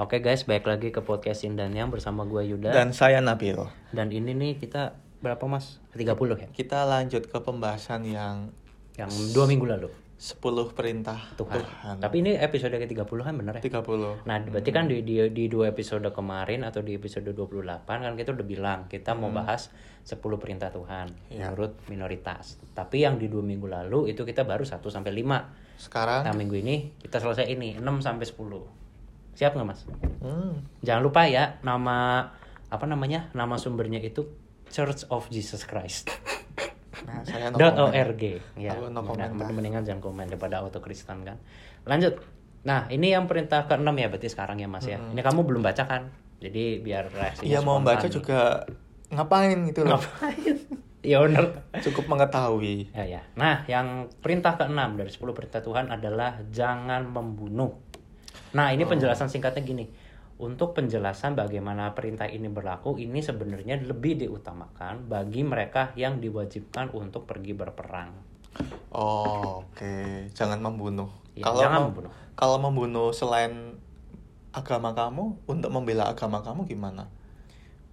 Oke guys, baik lagi ke podcast dan yang bersama gue Yuda. Dan saya Nabil. Dan ini nih kita berapa mas? 30 ya? Kita lanjut ke pembahasan yang Yang dua minggu lalu. 10 perintah Tuhan. Tuhan. Tapi ini episode ke-30 kan bener ya? 30. Nah, berarti kan di, di, di dua episode kemarin atau di episode 28 kan kita udah bilang kita mau bahas 10 perintah Tuhan Ya. menurut minoritas. Tapi yang di dua minggu lalu itu kita baru 1 sampai 5. Sekarang Nah, minggu ini kita selesai ini 6 sampai 10. Siap nggak Mas? hmm, Jangan lupa ya nama apa namanya? Nama sumbernya itu Church of Jesus Christ. nah saya no dot org ya Aku no Nah, mendingan jangan komen daripada auto Kristen kan lanjut nah ini yang perintah ke-6 ya berarti sekarang ya mas ya ini kamu belum baca kan jadi biar Iya mau baca nih. juga ngapain gitu loh. ngapain ya bener Cukup mengetahui. ya ya nah yang perintah ke-6 dari 10 perintah Tuhan adalah jangan membunuh nah Oh. ini penjelasan singkatnya gini untuk penjelasan bagaimana perintah ini berlaku ini sebenarnya lebih diutamakan bagi mereka yang diwajibkan untuk pergi berperang Oh, oke. Jangan membunuh. Iya, kalau jangan mem- membunuh. Kalau membunuh selain agama kamu untuk membela agama kamu gimana?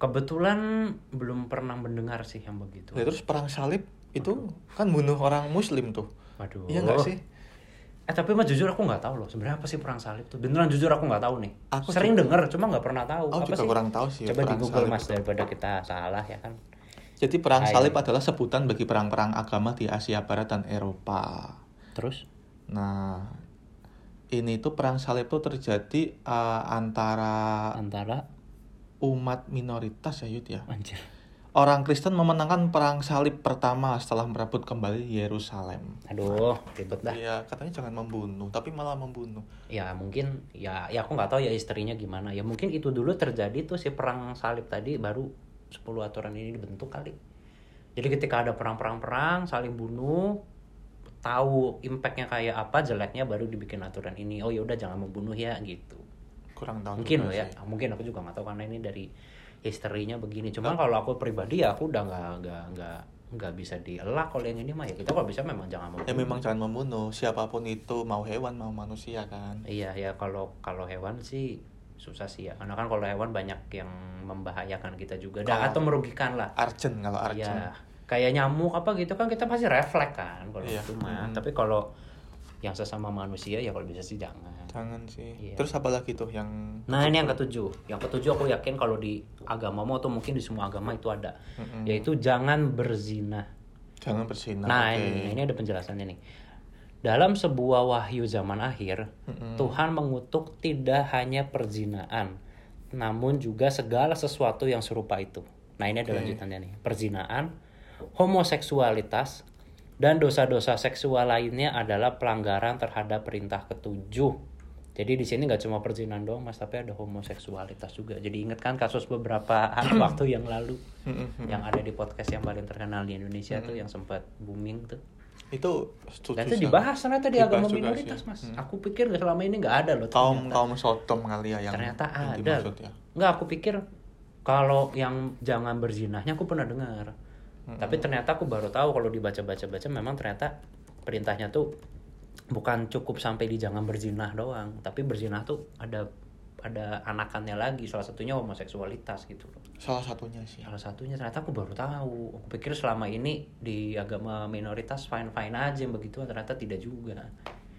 Kebetulan belum pernah mendengar sih yang begitu. Nah, terus perang salib itu kan bunuh orang muslim tuh. Waduh. Iya nggak sih? Eh tapi mah jujur aku nggak tahu loh. Sebenarnya apa sih perang salib tuh? Beneran jujur aku nggak tahu nih. Aku Sering juga- denger, cuma nggak pernah tahu. Aku apa juga sih? kurang tahu sih Coba di Google salib mas itu. daripada kita salah ya kan. Jadi perang Ayo. salib adalah sebutan bagi perang-perang agama di Asia Barat dan Eropa. Terus? Nah, ini tuh perang salib tuh terjadi eh, antara Antara umat minoritas ya Yud ya. anjir. Orang Kristen memenangkan perang salib pertama setelah merebut kembali Yerusalem. Aduh, ribet dah. Iya, katanya jangan membunuh, tapi malah membunuh. Ya mungkin ya ya aku nggak tahu ya istrinya gimana. Ya mungkin itu dulu terjadi tuh si perang salib tadi baru 10 aturan ini dibentuk kali. Jadi ketika ada perang-perang-perang saling bunuh tahu impactnya kayak apa jeleknya baru dibikin aturan ini. Oh ya udah jangan membunuh ya gitu. Kurang tahu. Mungkin loh ya. sih. Mungkin aku juga nggak tahu karena ini dari historinya begini. Cuman kalau aku pribadi ya aku udah nggak nggak nggak nggak bisa dielak kalau yang ini mah ya kita kalau bisa memang jangan membunuh. Ya memang jangan membunuh, siapa pun itu mau hewan mau manusia kan. Iya ya kalau kalau hewan sih susah sih ya karena kan kalau hewan banyak yang membahayakan kita juga Dan- atau merugikan lah. Arjen kalau arjen. Iya kayak nyamuk apa gitu kan kita pasti refleks kan kalau Iya. itu mah. Mm. Tapi kalau yang sesama manusia ya kalau bisa sih jangan. Jangan sih. Iya. Terus apa lagi tuh yang Nah ini yang ketujuh. Yang ketujuh aku yakin kalau di agamamu atau mungkin di semua agama itu ada, Mm-mm. yaitu jangan berzina. jangan bersinar. Nah oke. ini, ini ada penjelasannya nih. Dalam sebuah wahyu zaman akhir, Mm-mm. Tuhan mengutuk tidak hanya perzinaan, namun juga segala sesuatu yang serupa itu. Nah ini ada Oke. lanjutannya nih. Perzinaan, homoseksualitas, dan dosa-dosa seksual lainnya adalah pelanggaran terhadap perintah ketujuh. Jadi di sini nggak cuma perzinahan doang mas, tapi ada homoseksualitas juga. Jadi ingat kan kasus beberapa waktu yang lalu yang ada di podcast yang paling terkenal di Indonesia tuh yang sempat booming tuh. Itu. Dan itu dibahas ternyata di agama minoritas sih. mas. Hmm. Aku pikir selama ini nggak ada loh. kaum ternyata. kaum Sodom kali ya yang ternyata yang ada. ya. Nggak aku pikir kalau yang jangan berzinahnya aku pernah dengar. Hmm. Tapi ternyata aku baru tahu kalau dibaca-baca-baca memang ternyata perintahnya tuh bukan cukup sampai di jangan berzinah doang, tapi berzinah tuh ada ada anakannya lagi. Salah satunya homoseksualitas gitu loh. Salah satunya sih. Salah satunya ternyata aku baru tahu. Aku pikir selama ini di agama minoritas fine fine aja begitu ternyata tidak juga.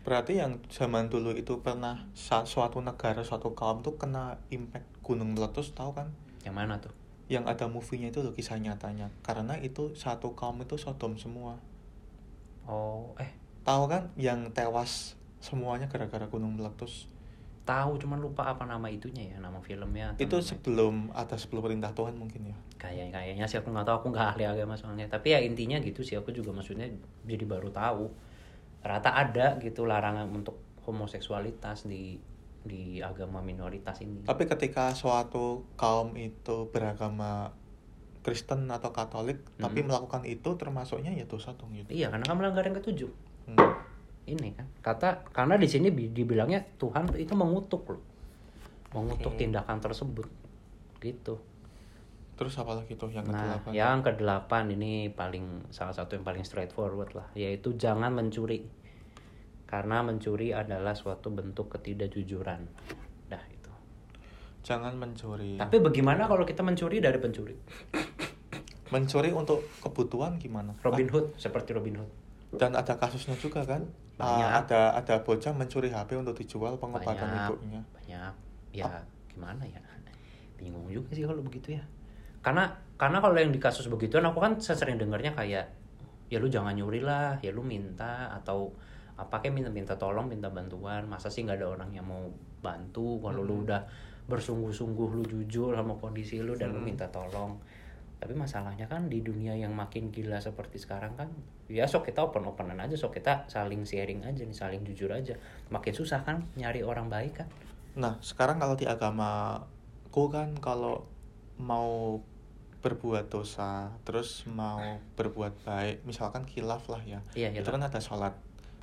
Berarti yang zaman dulu itu pernah sa- suatu negara, suatu kaum tuh kena impact gunung meletus tahu kan? Yang mana tuh? Yang ada movie-nya itu loh kisah nyatanya. Karena itu satu kaum itu Sodom semua. Oh, eh Tahu kan yang tewas semuanya gara-gara gunung meletus. tahu cuman lupa apa nama itunya ya, nama filmnya. Itu sebelum ada 10 perintah Tuhan mungkin ya. kayak kayaknya sih aku nggak tahu aku nggak ahli agama soalnya tapi ya intinya gitu sih aku juga maksudnya jadi baru tahu ternyata ada gitu larangan untuk homoseksualitas di di agama minoritas ini Tapi ketika suatu kaum itu beragama Kristen atau Katolik, tapi Hmm. melakukan itu termasuknya ya dosa dong gitu. iya karena kan melanggar yang ketujuh Hmm. ini kan kata karena di sini bi- dibilangnya Tuhan itu mengutuk loh mengutuk Oke. tindakan tersebut gitu Terus apa lagi tuh yang nah kedelapan? yang kedelapan ini paling salah satu yang paling straightforward lah yaitu jangan mencuri karena mencuri adalah suatu bentuk ketidakjujuran dah itu Jangan mencuri. tapi bagaimana kalau kita mencuri dari pencuri Mencuri untuk kebutuhan gimana? Robin Hood seperti Robin Hood Dan ada kasusnya juga kan? Ah, Banyak. ada ada bocah mencuri HP untuk dijual pengobatan banyak ibunya. banyak ya gimana ya bingung juga sih kalau begitu ya karena karena kalau yang di kasus begituan aku kan sering dengarnya kayak ya lu jangan nyuri lah ya lu minta atau apa kayak minta minta tolong minta bantuan masa sih nggak ada orang yang mau bantu kalau lu Hmm. udah bersungguh-sungguh lu jujur sama kondisi lu dan lu Hmm. minta tolong tapi masalahnya kan di dunia yang makin gila seperti sekarang kan ya sok kita open openan aja sok kita saling sharing aja nih saling jujur aja makin susah kan nyari orang baik kan Nah, sekarang kalau di agamaku kan kalau mau berbuat dosa, terus mau berbuat baik, misalkan khilaf lah ya. Iya, Itu kan ada sholat.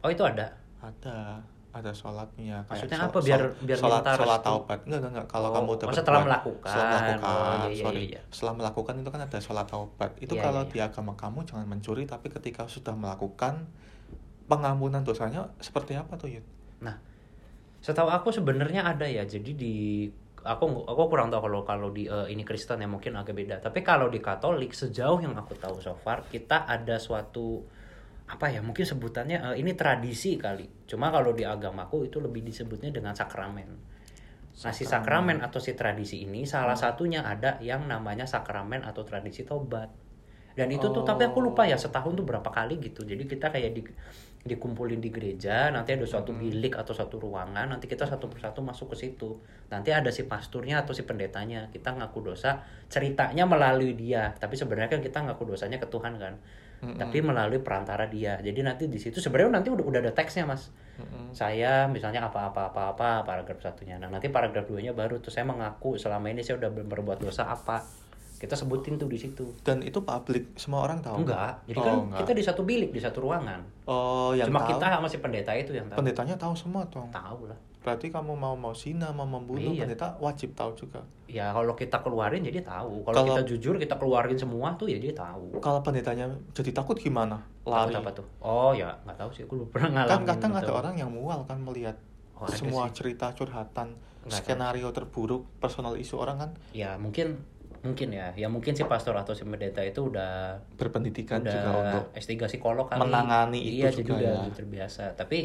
Oh itu ada Ada, ada sholatnya. Maksudnya shol- apa? Biar- biar sholat, minta sholat taubat. Enggak, enggak, enggak. Kalau Oh, kamu oh, setelah melakukan. Setelah melakukan, Oh, iya, iya, sorry. iya. Setelah melakukan itu kan ada sholat taubat. Itu Iya, kalau iya, di agama kamu jangan mencuri, tapi ketika sudah melakukan pengampunan dosanya seperti apa tuh Yud? nah setahu aku sebenarnya ada ya jadi di aku aku kurang tahu kalau kalau di eh, ini Kristen ya mungkin agak beda tapi kalau di Katolik sejauh yang aku tahu so far kita ada suatu apa ya mungkin sebutannya eh, ini tradisi kali cuma kalau di agamaku itu lebih disebutnya dengan sakramen Nah, si sakramen atau si tradisi ini salah satunya ada yang namanya sakramen atau tradisi tobat. Dan itu tuh tapi aku lupa ya setahun tuh berapa kali gitu. Jadi kita kayak di dikumpulin di gereja, nanti ada suatu bilik atau suatu ruangan, nanti kita satu persatu masuk ke situ. Nanti ada si pasturnya atau si pendetanya. Kita ngaku dosa, ceritanya melalui dia, tapi sebenarnya kan kita ngaku dosanya ke Tuhan kan. Mm-mm. Tapi melalui perantara dia. Jadi nanti di situ sebenarnya nanti udah udah ada teksnya, Mas Mm-mm. saya misalnya apa-apa-apa-apa paragraf satunya nah nanti paragraf duanya baru tuh saya mengaku selama ini saya udah ber- berbuat dosa apa kita sebutin tuh di situ Dan itu publik, semua orang tahu. enggak jadi Oh, kan enggak. kita di satu bilik di satu ruangan Oh, yang cuma tahu. kita sama si pendeta itu yang tahu Pendetanya tahu semua dong. tahu lah Berarti kamu mau mau zina, mau membunuh, Iya. pendeta wajib tahu juga. ya kalau kita keluarin jadi tahu kalau Kalau- kita jujur kita keluarin semua tuh ya dia tahu Kalau pendetanya jadi takut gimana? Lari. Takut apa tuh oh ya nggak tahu sih aku belum pernah ngalamin Kan kadang ada orang yang mual kan melihat Oh, semua sih. cerita curhatan, Nggak skenario terburuk, personal isu orang kan ya mungkin mungkin ya ya mungkin si pastor atau si pendeta itu udah berpendidikan juga udah untuk S3 psikolog kali. menangani itu iya, jadi juga udah ya. terbiasa. Tapi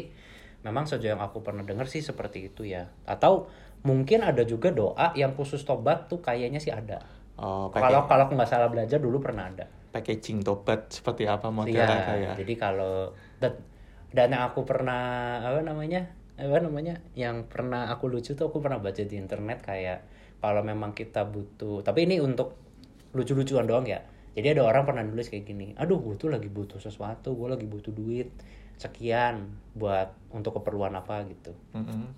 memang sejauh yang aku pernah dengar sih seperti itu ya. Atau mungkin ada juga doa yang khusus tobat tuh kayaknya sih ada. oh, Kalau pakai kalau aku nggak salah belajar dulu pernah ada. packaging tobat seperti apa model Iya, ada ya. jadi kalau dan, dan yang aku pernah apa namanya? Apa namanya? Yang pernah aku lucu tuh aku pernah baca di internet kayak kalau memang kita butuh, tapi ini untuk lucu-lucuan doang ya. Jadi ada orang pernah nulis kayak gini, aduh gue tuh lagi butuh sesuatu, gue lagi butuh duit sekian buat untuk keperluan apa gitu. Mm-mm.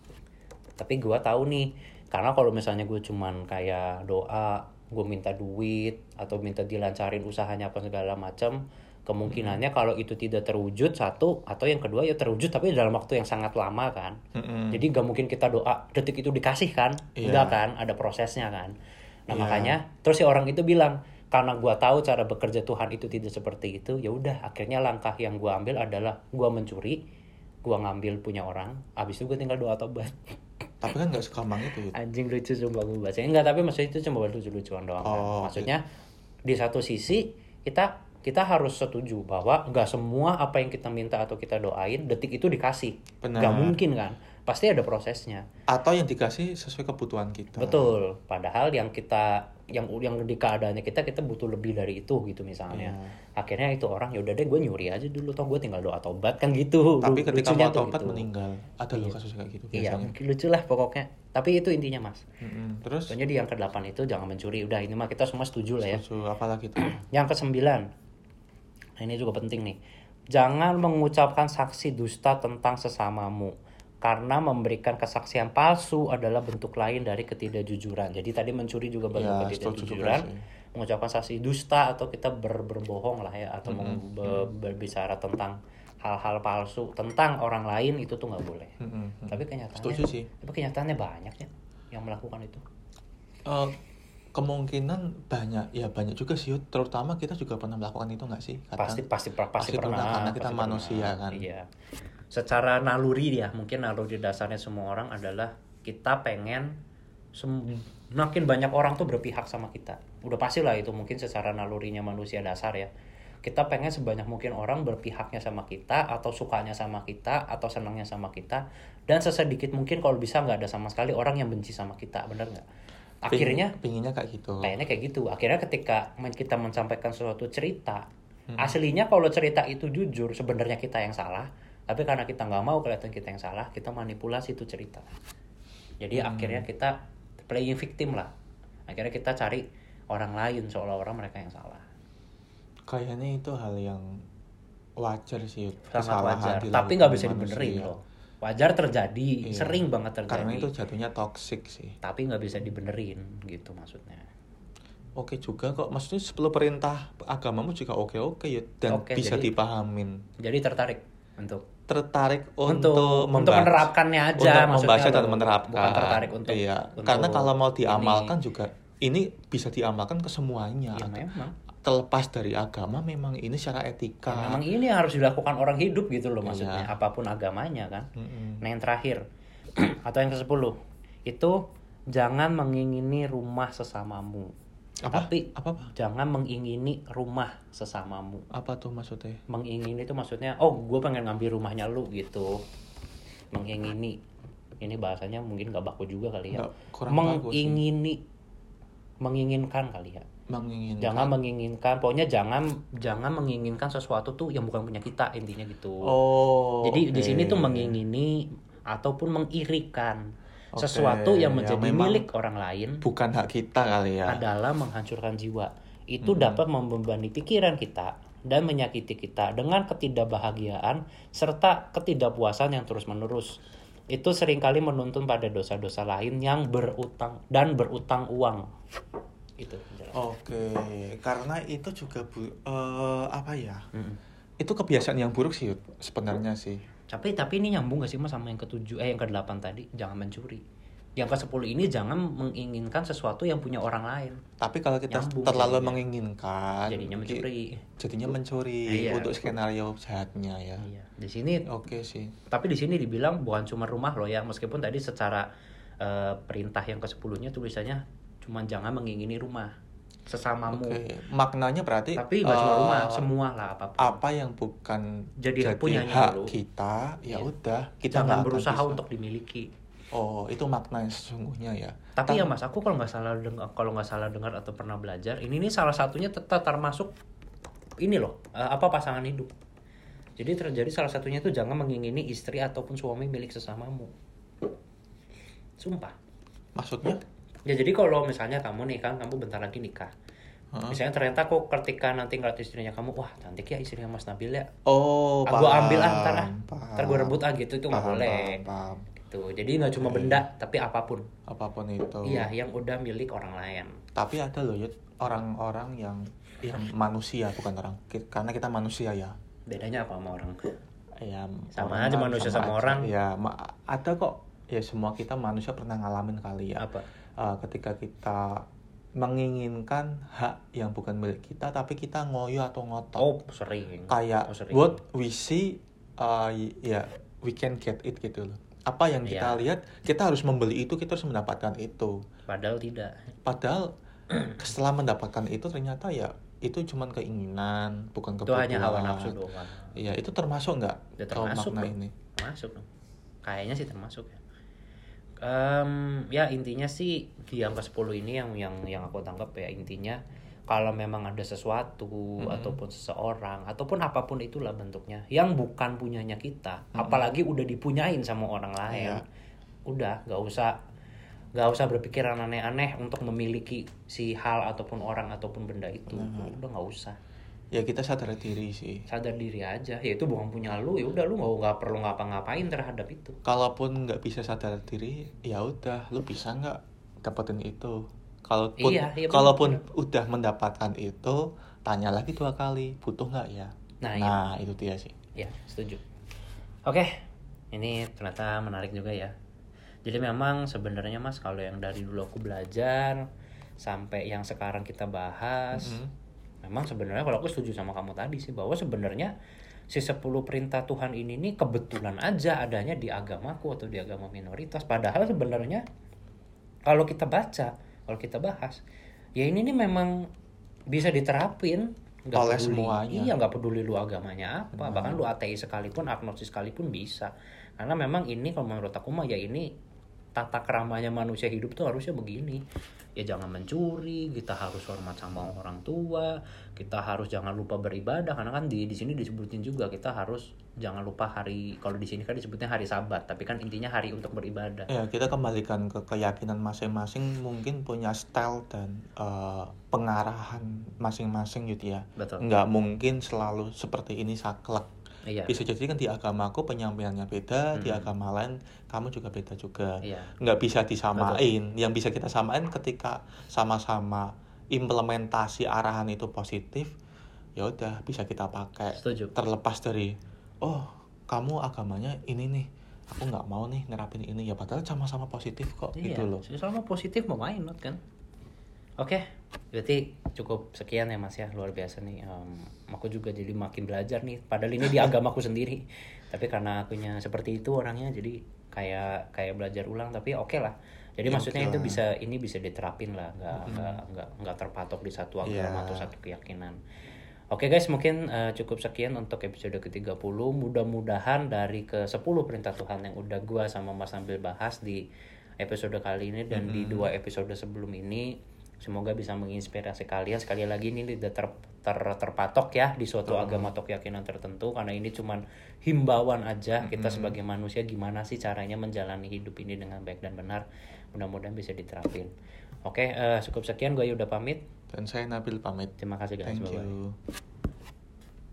Tapi gue tahu nih, karena kalau misalnya gue cuman kayak doa, gue minta duit atau minta dilancarin usahanya apa segala macam, kemungkinannya kalau itu tidak terwujud satu atau yang kedua ya terwujud tapi dalam waktu yang sangat lama kan. Mm-mm. Jadi gak mungkin kita doa detik itu dikasih kan, Iya. enggak kan, ada prosesnya kan. Nah Iya. makanya terus si orang itu bilang karena gua tahu cara bekerja Tuhan itu tidak seperti itu, ya udah akhirnya langkah yang gua ambil adalah gua mencuri, gua ngambil punya orang, habis itu gua tinggal doa tobat. Tapi kan nggak segampang itu. Anjing lucu coba gue baca. Enggak, tapi maksudnya itu cuma lucu-lucuan doang. kan. Oh, Maksudnya di satu sisi kita kita harus setuju bahwa nggak semua apa yang kita minta atau kita doain detik itu dikasih. Benar. Nggak mungkin kan? Pasti ada prosesnya. Atau yang dikasih sesuai kebutuhan kita. Betul. Padahal yang kita yang yang di keadaannya kita kita butuh lebih dari itu gitu misalnya. Iya. Akhirnya itu orang ya udah deh gue nyuri aja dulu toh gue tinggal doa tobat kan gitu. Tapi ketika mau tobat gitu. meninggal. Ada loh Iya. kasus kayak gitu Iya, biasanya. mungkin lucu lah pokoknya. Tapi itu intinya mas. Mm-mm. Terus Pokoknya di yang ke-8 itu jangan mencuri. Udah ini mah kita semua setuju lah ya. setuju apa lagi tuh? Yang ke-9. Nah, ini juga penting nih. Jangan mengucapkan saksi dusta tentang sesamamu karena memberikan kesaksian palsu adalah bentuk lain dari ketidakjujuran. Jadi tadi mencuri juga bentuk Ya, ketidakjujuran. Mengucapkan saksi dusta atau kita ber- berbohong lah ya atau meng- be- berbicara tentang hal-hal palsu tentang orang lain itu tuh nggak boleh. Mm. Tapi kenyataannya Setuju sih. Tapi kenyataannya banyak ya yang melakukan itu. Eh, kemungkinan banyak ya banyak juga sih terutama kita juga pernah melakukan itu nggak sih Kadang- pasti pasti pasti, pasti pernah, pernah karena kita pasti manusia pernah. kan. iya secara naluri ya mungkin naluri dasarnya semua orang adalah kita pengen sem- makin banyak orang tuh berpihak sama kita. Udah pasti lah itu mungkin secara nalurinya manusia dasar ya. Kita pengen sebanyak mungkin orang berpihaknya sama kita atau sukanya sama kita atau senangnya sama kita. Dan sesedikit mungkin kalau bisa nggak ada sama sekali orang yang benci sama kita bener nggak? Akhirnya pinginnya kayak gitu. Kayaknya kayak gitu. Akhirnya ketika kita menyampaikan suatu cerita, aslinya kalau cerita itu jujur, sebenarnya kita yang salah. Tapi karena kita nggak mau kelihatan kita yang salah, kita manipulasi itu cerita. Jadi akhirnya kita playing victim lah. Akhirnya kita cari orang lain seolah-olah mereka yang salah. kayaknya itu hal yang wajar sih. Sangat wajar. Tapi nggak bisa manusia. dibenerin loh. Wajar terjadi, Iya. sering banget terjadi. karena itu jatuhnya toxic sih Tapi nggak bisa dibenerin gitu maksudnya. oke juga kok maksudnya 10 perintah agamamu juga oke oke ya dan Oke, bisa jadi- dipahamin Jadi tertarik untuk tertarik untuk untuk, menerapkannya aja untuk maksudnya. membaca dan menerapkan. Bukan tertarik untuk iya untuk karena kalau mau ini. diamalkan juga ini bisa diamalkan ke semuanya. Ya memang. Terlepas dari agama memang ini secara Ya, etika memang ini yang harus dilakukan orang hidup gitu loh maksudnya. Iya. apa pun agamanya kan. Mm-mm. nah yang terakhir atau yang ke sepuluh itu jangan mengingini rumah sesamamu apa? Tapi apa apa? jangan mengingini rumah sesamamu. Apa tuh maksudnya? Mengingini itu maksudnya oh gue pengen ngambil rumahnya lu gitu. Mengingini. Ini bahasanya mungkin gak baku juga kali ya. Sih. mengingini. Menginginkan kali ya. Menginginkan. Jangan menginginkan. Pokoknya jangan jangan menginginkan sesuatu tuh yang bukan punya kita intinya gitu. Oh jadi di oke. sini tuh mengingini ataupun mengirikan Oke, sesuatu yang ya menjadi memang milik orang lain bukan hak kita kali ya adalah menghancurkan jiwa itu dapat membebani pikiran kita dan menyakiti kita dengan ketidakbahagiaan serta ketidakpuasan yang terus-menerus itu sering kali menuntun pada dosa-dosa lain yang berutang dan berutang uang itu. Oke, karena itu juga bu, eh, apa ya? Mm-mm. Itu kebiasaan yang buruk sih sebenarnya sih. Tapi tapi ini nyambung gak sih mas sama yang ketujuh eh yang kedelapan tadi jangan mencuri. Yang ke sepuluh ini jangan menginginkan sesuatu yang punya orang lain. Tapi kalau kita Nyambung terlalu jadinya. menginginkan, Jadinya mencuri. jadinya mencuri Iya. untuk skenario jahatnya ya. Iya. Di sini Oke sih. tapi di sini dibilang bukan cuma rumah loh ya meskipun tadi secara eh, perintah yang ke sepuluhnya tulisannya cuma jangan mengingini rumah sesamamu. Oke, maknanya berarti Tapi nggak cuma eh, rumah, semua lah apa pun. apa yang bukan Jadi punyanya hak dulu. kita, ya Iya. udah kita jangan nggak berusaha bisa. untuk dimiliki. Oh, itu makna yang sesungguhnya ya. Tapi Tam- ya mas, aku kalau nggak salah dengar, kalau nggak salah dengar atau pernah belajar, ini nih salah satunya tetap termasuk ini loh, eh, apa pasangan hidup. Jadi terjadi salah satunya itu jangan mengingini istri ataupun suami milik sesamamu. Sumpah. maksudnya Ya jadi kalau misalnya kamu nih kan, kamu bentar lagi nikah. Hah? Misalnya ternyata kok ketika nanti ngeliat istrinya kamu, wah cantik ya istrinya Mas Nabil ya. Oh, Ah, gua ambil ah, ntar ah. Ntar gue rebut ah gitu, itu nggak boleh. paham, paham. Gitu. Jadi nggak cuma benda, tapi apa pun. Apa pun itu. Iya, yang udah milik orang lain. Tapi ada loh Yud, orang-orang yang yang manusia bukan orang karena kita manusia ya. Bedanya apa sama orang? Ya, Sama orang aja manusia sama orang. Ya, ma- ada kok. Ya semua kita manusia pernah ngalamin kali ya. Apa? Eh, ketika kita menginginkan hak yang bukan milik kita tapi kita ngoyo atau ngotot. Oh, sering. kayak Oh, sering. what we see uh, ya we can get it gitu loh apa yang kita Iya. lihat kita harus membeli itu kita harus mendapatkan itu Padahal tidak. padahal setelah mendapatkan itu ternyata ya itu cuman keinginan bukan Itu kebutuhan hanya hawa nafsu doang. iya itu termasuk nggak Ya, termasuk makna dong. ini Masuk dong. Kayaknya sih termasuk ya. Em, ya intinya sih di angka 10 ini yang yang yang aku tangkap ya intinya kalau memang ada sesuatu ataupun seseorang ataupun apa pun itulah bentuknya yang bukan punyanya kita, apalagi udah dipunyain sama orang lain. Iya. Udah, nggak usah nggak usah berpikiran aneh-aneh untuk memiliki si hal ataupun orang ataupun benda itu. Udah nggak usah. Ya kita sadar diri sih. Sadar diri aja. Ya itu bukan punya lu. Ya udah lu nggak nggak perlu ngapa-ngapain terhadap itu. Kalaupun nggak bisa sadar diri ya udah. Lu bisa nggak dapetin itu? Kalaupun Iya, iya bener, kalaupun udah mendapatkan itu tanya lagi dua kali. Butuh nggak ya? Nah, nah, iya. itu dia sih. Ya setuju. Oke ini ternyata menarik juga ya. Jadi memang sebenarnya mas kalau yang dari dulu aku belajar sampai yang sekarang kita bahas Mhm. Memang sebenarnya kalau aku setuju sama kamu tadi sih bahwa sebenarnya si 10 perintah Tuhan ini nih kebetulan aja adanya di agamaku atau di agama minoritas. Padahal sebenarnya kalau kita baca kalau kita bahas ya ini nih memang bisa diterapin. Nggak Oleh peduli. semuanya. iya nggak peduli lu agamanya apa. Bahkan lu ateis sekalipun agnostis sekalipun bisa. Karena memang ini kalau menurut aku mah ya ini tata keramanya manusia hidup tuh harusnya begini. Ya jangan mencuri kita harus hormat sama orang tua kita harus jangan lupa beribadah karena kan di di sini disebutin juga kita harus jangan lupa hari kalau di sini kan disebutnya hari sabat tapi kan intinya hari untuk beribadah. Ya kita kembalikan ke keyakinan masing-masing mungkin punya style dan eh, pengarahan masing-masing gitu ya. Betul. Nggak mungkin selalu seperti ini saklek iya. Bisa jadi kan di agamaku penyampaiannya beda di Hmm. agama lain kamu juga beda juga. Iya. Nggak bisa disamain. Yang bisa kita samain ketika sama-sama implementasi arahan itu positif ya udah bisa kita pakai. Setuju. Terlepas dari oh kamu agamanya ini nih aku nggak mau nih nerapin ini. Ya padahal sama-sama positif kok Iya, gitu loh. selama positif mau main kan. Oke, berarti cukup sekian ya Mas ya, luar biasa nih. Em, aku juga jadi makin belajar nih. Padahal ini di agamaku sendiri, tapi karena akunya seperti itu orangnya, jadi kayak kayak belajar ulang. Tapi oke lah. Jadi Ya, maksudnya oke itu lah. bisa ini bisa diterapin lah, nggak nggak nggak nggak terpatok di satu agama Iya. atau satu keyakinan. Oke guys, mungkin eh, cukup sekian untuk episode ke-30. Mudah-mudahan dari ke-10 perintah Tuhan yang udah gua sama Mas sambil bahas di episode kali ini dan di dua episode sebelum ini semoga bisa menginspirasi kalian. Sekali lagi ini tidak ter, ter- terpatok ya di suatu agama atau keyakinan tertentu karena ini cuman himbauan aja kita sebagai manusia gimana sih caranya menjalani hidup ini dengan baik dan benar. Mudah-mudahan bisa diterapin. Oke, eh, cukup sekian gue udah pamit. dan saya Nabil pamit Terima kasih guys. thank Bye-bye. you